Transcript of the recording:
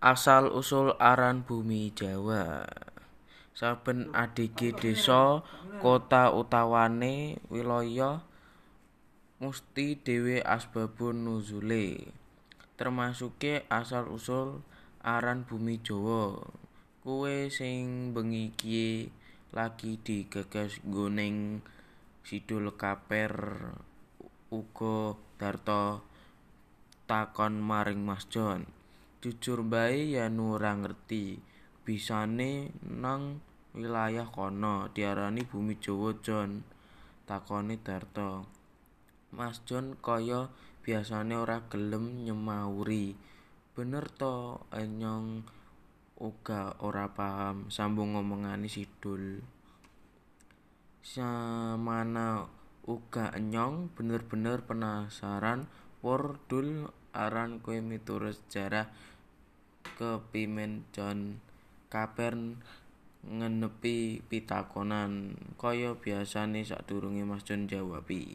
Asal usul aran bumi Jawa Saben adige desa, kota utawane wilaya musti dhewe asbabun nuzule. Termasuke asal usul aran bumi Jawa. Kuwe sing bengi lagi digagas nggoning Sidul Kaper uga Darta takon maring Mas Jon. Jujur bae yen ora ngerti, bisane nang wilayah kono diarani bumi Jawa Jon. Takone Darta. Mas Jon kaya biasane ora gelem nyemauri. Bener to Enyong uga ora paham sambung ngomongane Sidul. Samana uga Enyong bener-bener penasaran Wor Dul aran kowe miturut sejarah kepimen Jon Kaper ngenepi pitakonan kaya biasane sadurunge Mas Jon njawabi.